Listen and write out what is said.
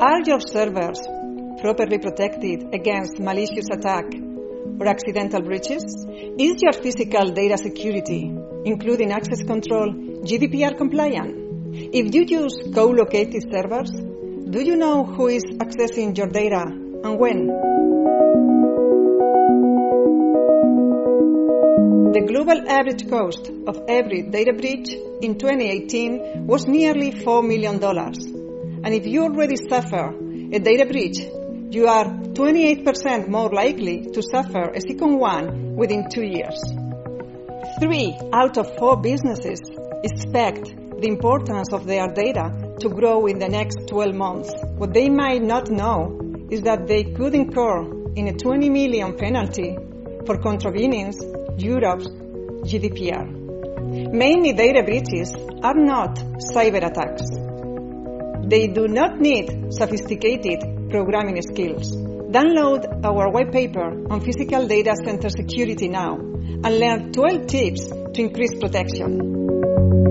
Are your servers properly protected against malicious attack or accidental breaches? Is your physical data security, including access control, GDPR compliant? If you use co-located servers, do you know who is accessing your data and when? The global average cost of every data breach in 2018 was nearly $4 million. And if you already suffer a data breach, you are 28% more likely to suffer a second one within two years. Three out of four businesses expect the importance of their data to grow in the next 12 months. What they might not know is that they could incur in a 20 million penalty for contravening Europe's GDPR. Mainly data breaches are not cyber attacks. They do not need sophisticated programming skills. Download our white paper on physical data center security now and learn 12 tips to increase protection.